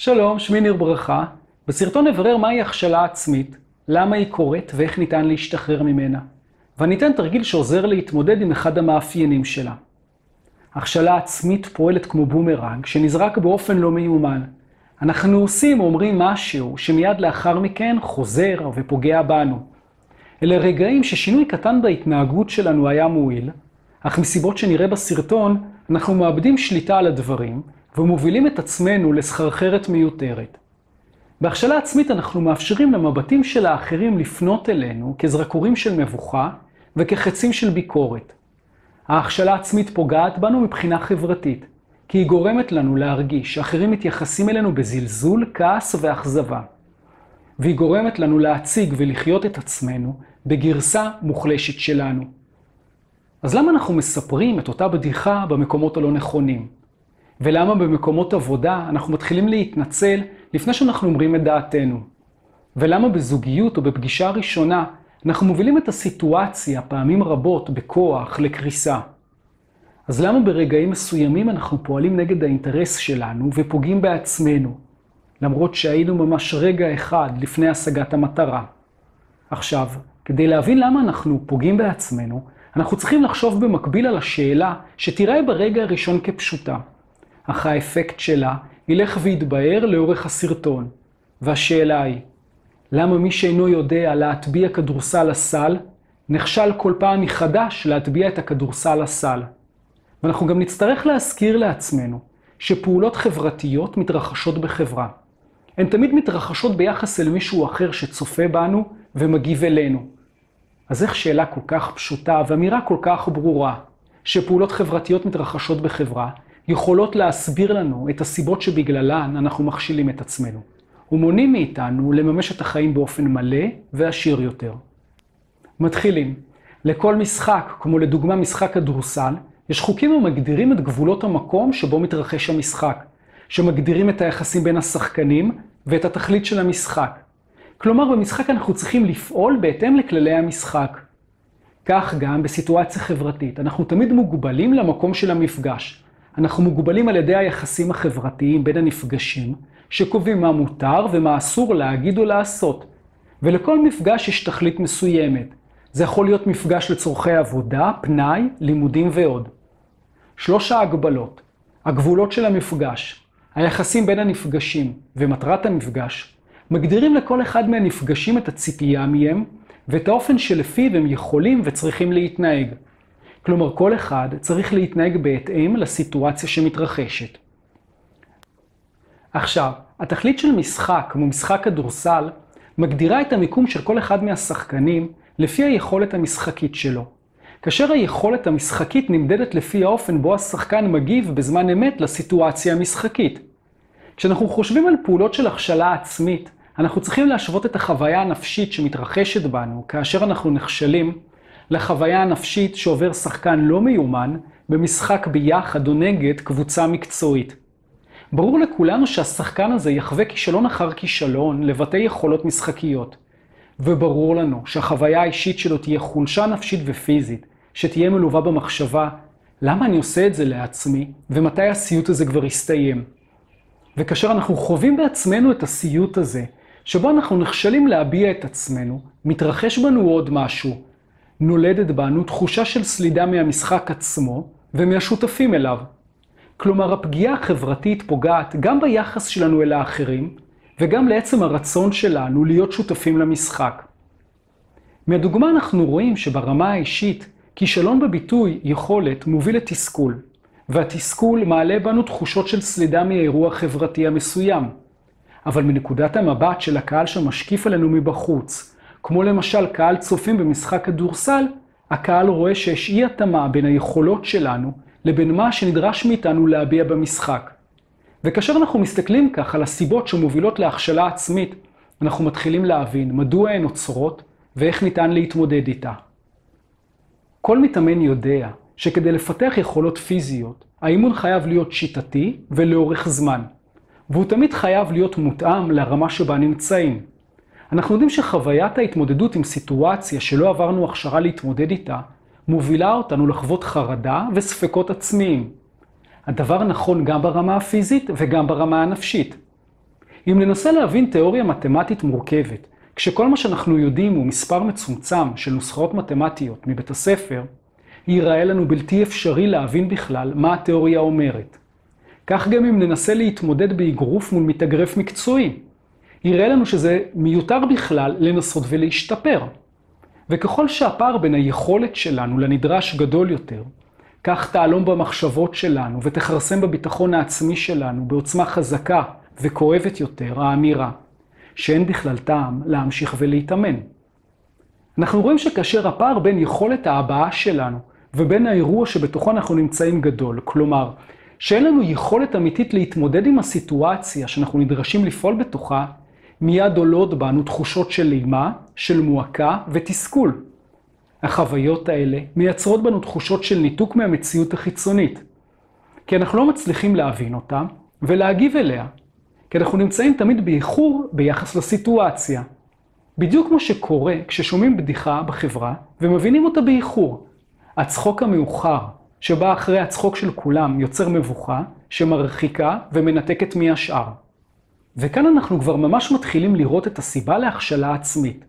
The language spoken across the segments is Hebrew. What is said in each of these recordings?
שלום, שמי ניר ברכה. בסרטון נברר מהי הכשלה עצמית, למה היא קורית ואיך ניתן להשתחרר ממנה. ואני אתן תרגיל שעוזר להתמודד עם אחד המאפיינים שלה. הכשלה עצמית פועלת כמו בומרנג שנזרק באופן לא מיומן. אנחנו עושים או אומרים משהו שמיד לאחר מכן חוזר ופוגע בנו. אלה רגעים ששינוי קטן בהתנהגות שלנו היה מועיל, אך מסיבות שנראה בסרטון, אנחנו מאבדים שליטה על הדברים ומובילים את עצמנו לסחרחרת מיותרת. בהכשלה עצמית אנחנו מאפשרים למבטים של האחרים לפנות אלינו כזרקורים של מבוכה וכחצים של ביקורת. ההכשלה עצמית פוגעת בנו מבחינה חברתית, כי היא גורמת לנו להרגיש שאחרים מתייחסים אלינו בזלזול, כעס ואכזבה. והיא גורמת לנו להציג ולחיות את עצמנו בגרסה מוחלשת שלנו. אז למה אנחנו מספרים את אותה בדיחה במקומות הלא נכונים? ולמה במקומות עבודה אנחנו מתחילים להתנצל לפני שאנחנו אומרים את דעתנו? ולמה בזוגיות או בפגישה ראשונה אנחנו מובילים את הסיטואציה פעמים רבות בכוח לקריסה? אז למה ברגעים מסוימים אנחנו פועלים נגד האינטרס שלנו ופוגעים בעצמנו, למרות שהיינו ממש רגע אחד לפני השגת המטרה? עכשיו, כדי להבין למה אנחנו פוגעים בעצמנו, אנחנו צריכים לחשוב במקביל על השאלה שתראה ברגע הראשון כפשוטה, אך האפקט שלה ילך ויתבהר לאורך הסרטון. והשאלה היא, למה מי שאינו יודע להטביע כדורסל לסל, נכשל כל פעם מחדש להטביע את הכדורסל לסל? ואנחנו גם נצטרך להזכיר לעצמנו שפעולות חברתיות מתרחשות בחברה. הן תמיד מתרחשות ביחס אל מישהו אחר שצופה בנו ומגיב אלינו. אז איך שאלה כל כך פשוטה ואמירה כל כך ברורה, שפעולות חברתיות מתרחשות בחברה, יכולות להסביר לנו את הסיבות שבגללן אנחנו מכשילים את עצמנו, ומונעים מאיתנו לממש את החיים באופן מלא ועשיר יותר. מתחילים. לכל משחק, כמו לדוגמה משחק כדורסל, יש חוקים המגדירים את גבולות המקום שבו מתרחש המשחק, שמגדירים את היחסים בין השחקנים ואת התכלית של המשחק. כלומר, במשחק אנחנו צריכים לפעול בהתאם לכללי המשחק. כך גם בסיטואציה חברתית, אנחנו תמיד מוגבלים למקום של המפגש. אנחנו מוגבלים על ידי היחסים החברתיים בין הנפגשים, שקובעים מה מותר ומה אסור להגיד או לעשות. ולכל מפגש יש תכלית מסוימת. זה יכול להיות מפגש לצורכי עבודה, פנאי, לימודים ועוד. שלוש ההגבלות, הגבולות של המפגש, היחסים בין הנפגשים ומטרת המפגש, מגדירים לכל אחד מהנפגשים את הציפייה מהם ואת האופן שלפיו הם יכולים וצריכים להתנהג. כלומר, כל אחד צריך להתנהג בהתאם לסיטואציה שמתרחשת. עכשיו, התכלית של משחק, כמו משחק כדורסל, מגדירה את המיקום של כל אחד מהשחקנים לפי היכולת המשחקית שלו. כאשר היכולת המשחקית נמדדת לפי האופן בו השחקן מגיב בזמן אמת לסיטואציה המשחקית. כשאנחנו חושבים על פעולות של הכשלה עצמית, אנחנו צריכים להשוות את החוויה הנפשית שמתרחשת בנו כאשר אנחנו נכשלים, לחוויה הנפשית שעובר שחקן לא מיומן במשחק ביחד או נגד קבוצה מקצועית. ברור לכולנו שהשחקן הזה יחווה כישלון אחר כישלון לבטא יכולות משחקיות. וברור לנו שהחוויה האישית שלו תהיה חולשה נפשית ופיזית, שתהיה מלווה במחשבה, למה אני עושה את זה לעצמי, ומתי הסיוט הזה כבר יסתיים. וכאשר אנחנו חווים בעצמנו את הסיוט הזה, שבו אנחנו נכשלים להביע את עצמנו, מתרחש בנו עוד משהו. נולדת בנו תחושה של סלידה מהמשחק עצמו ומהשותפים אליו. כלומר, הפגיעה החברתית פוגעת גם ביחס שלנו אל האחרים, וגם לעצם הרצון שלנו להיות שותפים למשחק. מהדוגמה אנחנו רואים שברמה האישית, כישלון בביטוי יכולת מוביל לתסכול, והתסכול מעלה בנו תחושות של סלידה מאירוע חברתי המסוים. אבל מנקודת המבט של הקהל שמשקיף עלינו מבחוץ, כמו למשל קהל צופים במשחק כדורסל, הקהל רואה שיש אי התאמה בין היכולות שלנו לבין מה שנדרש מאיתנו להביע במשחק. וכאשר אנחנו מסתכלים כך על הסיבות שמובילות להכשלה עצמית, אנחנו מתחילים להבין מדוע הן נוצרות ואיך ניתן להתמודד איתה. כל מתאמן יודע שכדי לפתח יכולות פיזיות, האימון חייב להיות שיטתי ולאורך זמן. והוא תמיד חייב להיות מותאם לרמה שבה נמצאים. אנחנו יודעים שחוויית ההתמודדות עם סיטואציה שלא עברנו הכשרה להתמודד איתה, מובילה אותנו לחוות חרדה וספקות עצמיים. הדבר נכון גם ברמה הפיזית וגם ברמה הנפשית. אם ננסה להבין תיאוריה מתמטית מורכבת, כשכל מה שאנחנו יודעים הוא מספר מצומצם של נוסחאות מתמטיות מבית הספר, ייראה לנו בלתי אפשרי להבין בכלל מה התיאוריה אומרת. כך גם אם ננסה להתמודד באגרוף מול מתאגרף מקצועי. יראה לנו שזה מיותר בכלל לנסות ולהשתפר. וככל שהפער בין היכולת שלנו לנדרש גדול יותר, כך תעלום במחשבות שלנו ותכרסם בביטחון העצמי שלנו בעוצמה חזקה וכואבת יותר האמירה, שאין בכלל טעם להמשיך ולהתאמן. אנחנו רואים שכאשר הפער בין יכולת ההבעה שלנו ובין האירוע שבתוכו אנחנו נמצאים גדול, כלומר, שאין לנו יכולת אמיתית להתמודד עם הסיטואציה שאנחנו נדרשים לפעול בתוכה, מיד עולות בנו תחושות של אימה, של מועקה ותסכול. החוויות האלה מייצרות בנו תחושות של ניתוק מהמציאות החיצונית. כי אנחנו לא מצליחים להבין אותה ולהגיב אליה. כי אנחנו נמצאים תמיד באיחור ביחס לסיטואציה. בדיוק כמו שקורה כששומעים בדיחה בחברה ומבינים אותה באיחור. הצחוק המאוחר, שבא אחרי הצחוק של כולם, יוצר מבוכה שמרחיקה ומנתקת מהשאר. וכאן אנחנו כבר ממש מתחילים לראות את הסיבה להכשלה עצמית.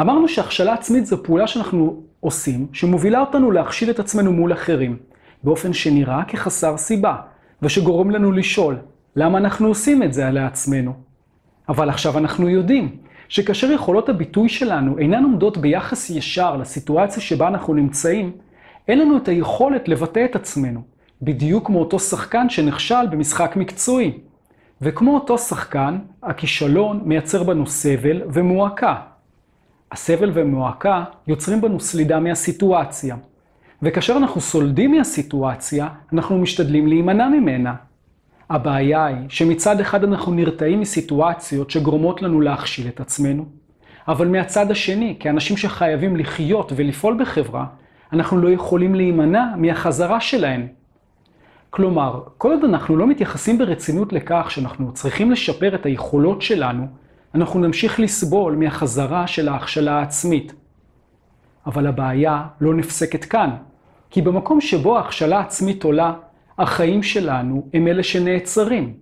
אמרנו שהכשלה עצמית זו פעולה שאנחנו עושים, שמובילה אותנו להכשיל את עצמנו מול אחרים, באופן שנראה כחסר סיבה, ושגורם לנו לשאול, למה אנחנו עושים את זה לעצמנו? אבל עכשיו אנחנו יודעים שכאשר יכולות הביטוי שלנו אינן עומדות ביחס ישר לסיטואציה שבה אנחנו נמצאים, אין לנו את היכולת לבטא את עצמנו, בדיוק כמו אותו שחקן שנכשל במשחק מקצועי. וכמו אותו שחקן, הכישלון מייצר בנו סבל ומועקה. הסבל ומועקה יוצרים בנו סלידה מהסיטואציה. וכאשר אנחנו סולדים מהסיטואציה, אנחנו משתדלים להימנע ממנה. הבעיה היא שמצד אחד אנחנו נרתעים מסיטואציות שגורמות לנו להכשיל את עצמנו, אבל מהצד השני, כאנשים שחייבים לחיות ולפעול בחברה, אנחנו לא יכולים להימנע מהחזרה שלהן. כלומר, כל עוד אנחנו לא מתייחסים ברצינות לכך שאנחנו צריכים לשפר את היכולות שלנו, אנחנו נמשיך לסבול מהחזרה של ההכשלה העצמית. אבל הבעיה לא נפסקת כאן, כי במקום שבו ההכשלה העצמית עולה, החיים שלנו הם אלה שנעצרים.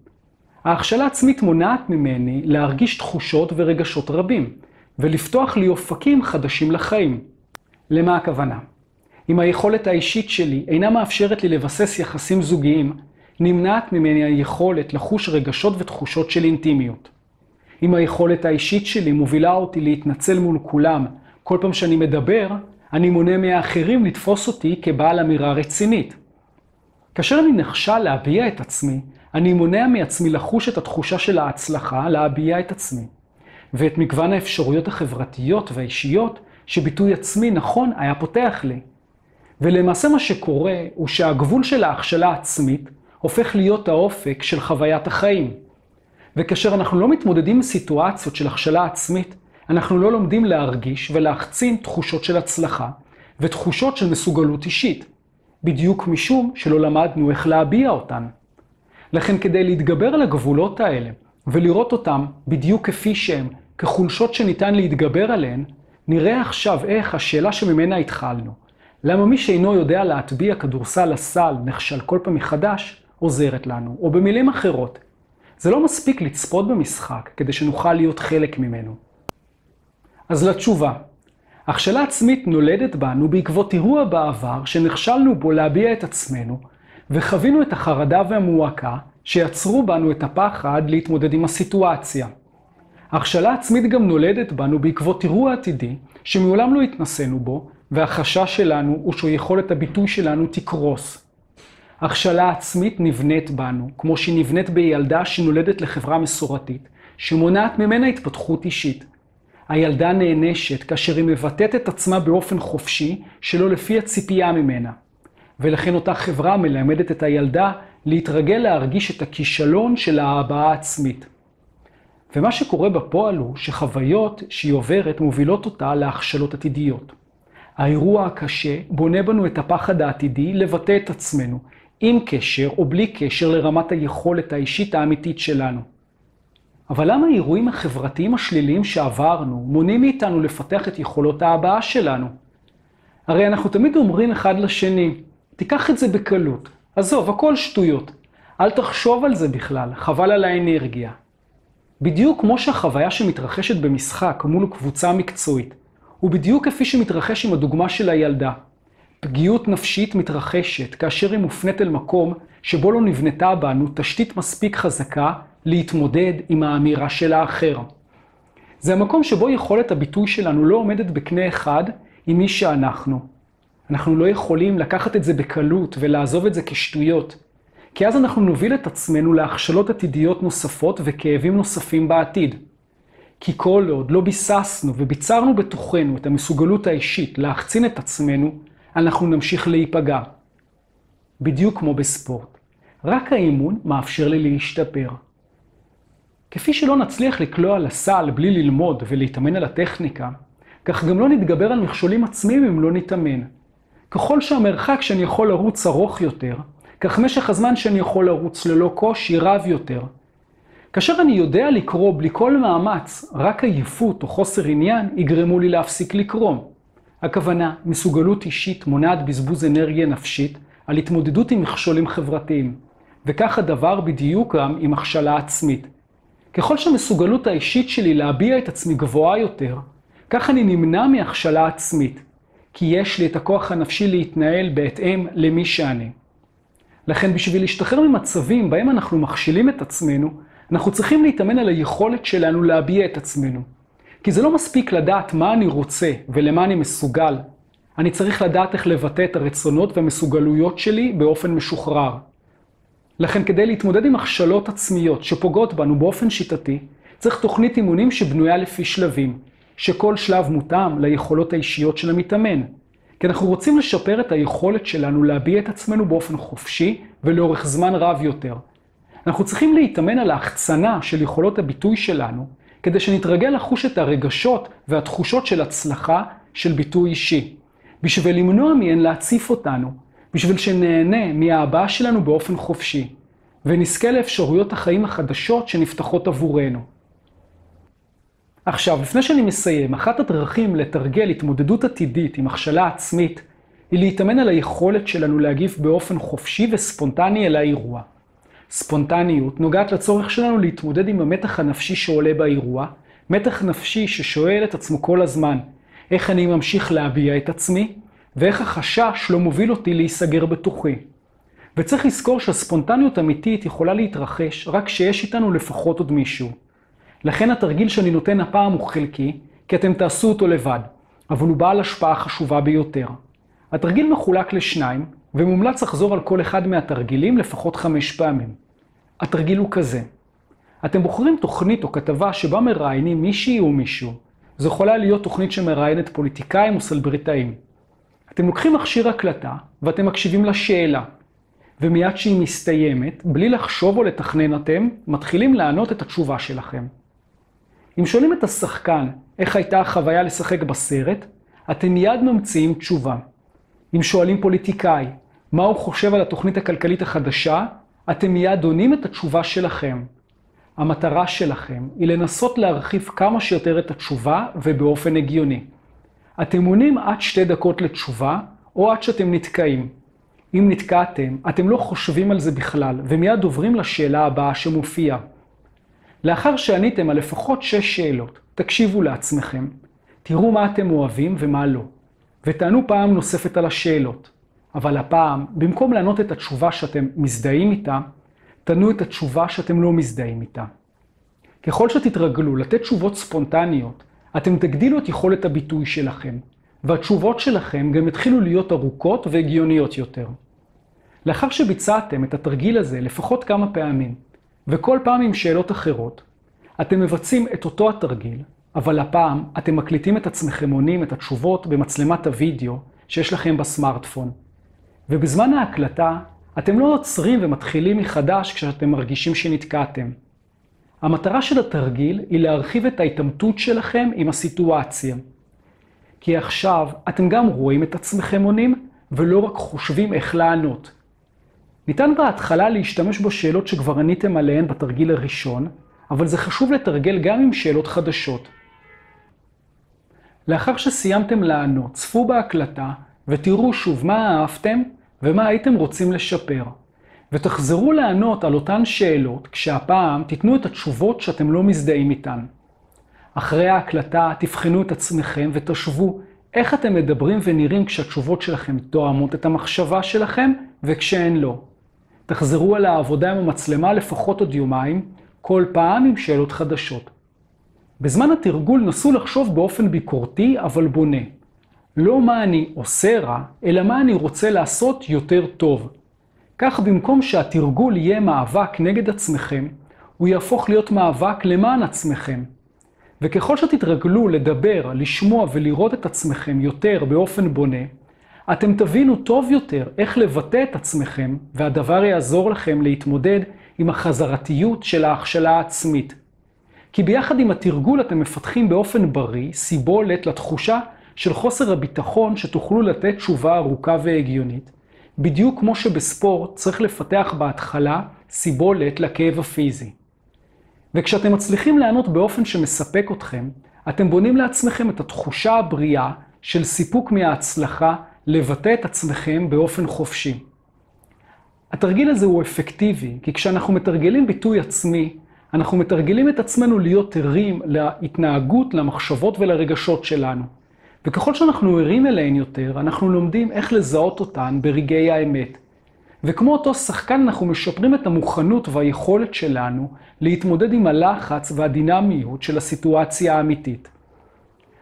ההכשלה העצמית מונעת ממני להרגיש תחושות ורגשות רבים, ולפתוח לי אופקים חדשים לחיים. למה הכוונה? אם היכולת האישית שלי אינה מאפשרת לי לבסס יחסים זוגיים, נמנעת ממני היכולת לחוש רגשות ותחושות של אינטימיות. אם היכולת האישית שלי מובילה אותי להתנצל מול כולם כל פעם שאני מדבר, אני מונע מהאחרים לתפוס אותי כבעל אמירה רצינית. כאשר אני נכשל להביע את עצמי, אני מונע מעצמי לחוש את התחושה של ההצלחה להביע את עצמי, ואת מגוון האפשרויות החברתיות והאישיות שביטוי עצמי נכון היה פותח לי. ולמעשה מה שקורה הוא שהגבול של ההכשלה העצמית הופך להיות האופק של חוויית החיים. וכאשר אנחנו לא מתמודדים עם סיטואציות של הכשלה עצמית, אנחנו לא לומדים להרגיש ולהחצין תחושות של הצלחה ותחושות של מסוגלות אישית, בדיוק משום שלא למדנו איך להביע אותן. לכן כדי להתגבר על הגבולות האלה ולראות אותם בדיוק כפי שהם, כחולשות שניתן להתגבר עליהן, נראה עכשיו איך השאלה שממנה התחלנו, למה מי שאינו יודע להטביע כדורסל לסל נכשל כל פעם מחדש, עוזרת לנו, או במילים אחרות, זה לא מספיק לצפות במשחק כדי שנוכל להיות חלק ממנו. אז לתשובה, הכשלה עצמית נולדת בנו בעקבות אירוע בעבר שנכשלנו בו להביע את עצמנו, וחווינו את החרדה והמועקה שיצרו בנו את הפחד להתמודד עם הסיטואציה. הכשלה עצמית גם נולדת בנו בעקבות אירוע עתידי שמעולם לא התנסינו בו, והחשש שלנו הוא שיכולת הביטוי שלנו תקרוס. הכשלה עצמית נבנית בנו, כמו שהיא נבנית בילדה שנולדת לחברה מסורתית, שמונעת ממנה התפתחות אישית. הילדה נענשת כאשר היא מבטאת את עצמה באופן חופשי, שלא לפי הציפייה ממנה. ולכן אותה חברה מלמדת את הילדה להתרגל להרגיש את הכישלון של ההבעה העצמית. ומה שקורה בפועל הוא שחוויות שהיא עוברת מובילות אותה להכשלות עתידיות. האירוע הקשה בונה בנו את הפחד העתידי לבטא את עצמנו, עם קשר או בלי קשר לרמת היכולת האישית האמיתית שלנו. אבל למה האירועים החברתיים השליליים שעברנו מונעים מאיתנו לפתח את יכולות ההבעה שלנו? הרי אנחנו תמיד אומרים אחד לשני, תיקח את זה בקלות, עזוב, הכל שטויות, אל תחשוב על זה בכלל, חבל על האנרגיה. בדיוק כמו שהחוויה שמתרחשת במשחק מול קבוצה מקצועית, ובדיוק כפי שמתרחש עם הדוגמה של הילדה. פגיעות נפשית מתרחשת כאשר היא מופנית אל מקום שבו לא נבנתה בנו תשתית מספיק חזקה להתמודד עם האמירה של האחר. זה המקום שבו יכולת הביטוי שלנו לא עומדת בקנה אחד עם מי שאנחנו. אנחנו לא יכולים לקחת את זה בקלות ולעזוב את זה כשטויות, כי אז אנחנו נוביל את עצמנו להכשלות עתידיות נוספות וכאבים נוספים בעתיד. כי כל עוד לא ביססנו וביצרנו בתוכנו את המסוגלות האישית להחצין את עצמנו, אנחנו נמשיך להיפגע. בדיוק כמו בספורט. רק האימון מאפשר לי להשתפר. כפי שלא נצליח לקלוע לסל בלי ללמוד ולהתאמן על הטכניקה, כך גם לא נתגבר על מכשולים עצמיים אם לא נתאמן. ככל שהמרחק שאני יכול לרוץ ארוך יותר, כך משך הזמן שאני יכול לרוץ ללא קושי רב יותר. כאשר אני יודע לקרוא בלי כל מאמץ, רק עייפות או חוסר עניין יגרמו לי להפסיק לקרוא. הכוונה, מסוגלות אישית מונעת בזבוז אנרגיה נפשית על התמודדות עם מכשולים חברתיים. וכך הדבר בדיוק גם עם הכשלה עצמית. ככל שהמסוגלות האישית שלי להביע את עצמי גבוהה יותר, כך אני נמנע מהכשלה עצמית, כי יש לי את הכוח הנפשי להתנהל בהתאם למי שאני. לכן בשביל להשתחרר ממצבים בהם אנחנו מכשילים את עצמנו, אנחנו צריכים להתאמן על היכולת שלנו להביע את עצמנו. כי זה לא מספיק לדעת מה אני רוצה ולמה אני מסוגל. אני צריך לדעת איך לבטא את הרצונות והמסוגלויות שלי באופן משוחרר. לכן כדי להתמודד עם הכשלות עצמיות שפוגעות בנו באופן שיטתי, צריך תוכנית אימונים שבנויה לפי שלבים, שכל שלב מותאם ליכולות האישיות של המתאמן. כי אנחנו רוצים לשפר את היכולת שלנו להביע את עצמנו באופן חופשי ולאורך זמן רב יותר. אנחנו צריכים להתאמן על ההחצנה של יכולות הביטוי שלנו, כדי שנתרגל לחוש את הרגשות והתחושות של הצלחה של ביטוי אישי. בשביל למנוע מהן להציף אותנו, בשביל שנהנה מההבעה שלנו באופן חופשי, ונזכה לאפשרויות החיים החדשות שנפתחות עבורנו. עכשיו, לפני שאני מסיים, אחת הדרכים לתרגל התמודדות עתידית עם הכשלה עצמית, היא להתאמן על היכולת שלנו להגיב באופן חופשי וספונטני אל האירוע. ספונטניות נוגעת לצורך שלנו להתמודד עם המתח הנפשי שעולה באירוע, מתח נפשי ששואל את עצמו כל הזמן, איך אני ממשיך להביע את עצמי, ואיך החשש לא מוביל אותי להיסגר בתוכי. וצריך לזכור שהספונטניות אמיתית יכולה להתרחש רק כשיש איתנו לפחות עוד מישהו. לכן התרגיל שאני נותן הפעם הוא חלקי, כי אתם תעשו אותו לבד, אבל הוא בעל השפעה חשובה ביותר. התרגיל מחולק לשניים, ומומלץ לחזור על כל אחד מהתרגילים לפחות חמש פעמים. התרגיל הוא כזה, אתם בוחרים תוכנית או כתבה שבה מראיינים מישהי או מישהו. זו יכולה להיות תוכנית שמראיינת פוליטיקאים או סלבריטאים. אתם לוקחים מכשיר הקלטה ואתם מקשיבים לשאלה. ומיד שהיא מסתיימת, בלי לחשוב או לתכנן אתם, מתחילים לענות את התשובה שלכם. אם שואלים את השחקן איך הייתה החוויה לשחק בסרט, אתם מיד ממציאים תשובה. אם שואלים פוליטיקאי מה הוא חושב על התוכנית הכלכלית החדשה, אתם מיד עונים את התשובה שלכם. המטרה שלכם היא לנסות להרחיב כמה שיותר את התשובה ובאופן הגיוני. אתם עונים עד שתי דקות לתשובה, או עד שאתם נתקעים. אם נתקעתם, אתם לא חושבים על זה בכלל, ומיד עוברים לשאלה הבאה שמופיעה. לאחר שעניתם על לפחות שש שאלות, תקשיבו לעצמכם, תראו מה אתם אוהבים ומה לא, ותענו פעם נוספת על השאלות. אבל הפעם, במקום לענות את התשובה שאתם מזדהים איתה, תענו את התשובה שאתם לא מזדהים איתה. ככל שתתרגלו לתת תשובות ספונטניות, אתם תגדילו את יכולת הביטוי שלכם, והתשובות שלכם גם יתחילו להיות ארוכות והגיוניות יותר. לאחר שביצעתם את התרגיל הזה לפחות כמה פעמים, וכל פעם עם שאלות אחרות, אתם מבצעים את אותו התרגיל, אבל הפעם אתם מקליטים את עצמכם עונים את התשובות במצלמת הוידאו שיש לכם בסמארטפון. ובזמן ההקלטה, אתם לא עוצרים ומתחילים מחדש כשאתם מרגישים שנתקעתם. המטרה של התרגיל היא להרחיב את ההתעמתות שלכם עם הסיטואציה. כי עכשיו אתם גם רואים את עצמכם עונים, ולא רק חושבים איך לענות. ניתן בהתחלה להשתמש בשאלות שכבר עניתם עליהן בתרגיל הראשון, אבל זה חשוב לתרגל גם עם שאלות חדשות. לאחר שסיימתם לענות, צפו בהקלטה ותראו שוב מה אהבתם ומה הייתם רוצים לשפר. ותחזרו לענות על אותן שאלות, כשהפעם תיתנו את התשובות שאתם לא מזדהים איתן. אחרי ההקלטה תבחנו את עצמכם ותשוו איך אתם מדברים ונראים כשהתשובות שלכם תואמות את המחשבה שלכם וכשהן לא. תחזרו על העבודה עם המצלמה לפחות עוד יומיים, כל פעם עם שאלות חדשות. בזמן התרגול נסו לחשוב באופן ביקורתי אבל בונה. לא מה אני עושה רע, אלא מה אני רוצה לעשות יותר טוב. כך במקום שהתרגול יהיה מאבק נגד עצמכם, הוא יהפוך להיות מאבק למען עצמכם. וככל שתתרגלו לדבר, לשמוע ולראות את עצמכם יותר באופן בונה, אתם תבינו טוב יותר איך לבטא את עצמכם, והדבר יעזור לכם להתמודד עם החזרתיות של ההכשלה העצמית. כי ביחד עם התרגול אתם מפתחים באופן בריא סיבולת לתחושה של חוסר הביטחון שתוכלו לתת תשובה ארוכה והגיונית, בדיוק כמו שבספורט צריך לפתח בהתחלה סיבולת לכאב הפיזי. וכשאתם מצליחים לענות באופן שמספק אתכם, אתם בונים לעצמכם את התחושה הבריאה של סיפוק מההצלחה לבטא את עצמכם באופן חופשי. התרגיל הזה הוא אפקטיבי, כי כשאנחנו מתרגלים ביטוי עצמי, אנחנו מתרגלים את עצמנו להיות ערים להתנהגות, למחשבות ולרגשות שלנו. וככל שאנחנו ערים אליהן יותר, אנחנו לומדים איך לזהות אותן ברגעי האמת. וכמו אותו שחקן אנחנו משפרים את המוכנות והיכולת שלנו להתמודד עם הלחץ והדינמיות של הסיטואציה האמיתית.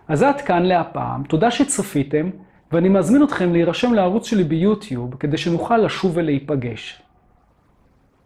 אז עד כאן להפעם, תודה שצפיתם, ואני מזמין אתכם להירשם לערוץ שלי ביוטיוב כדי שנוכל לשוב ולהיפגש.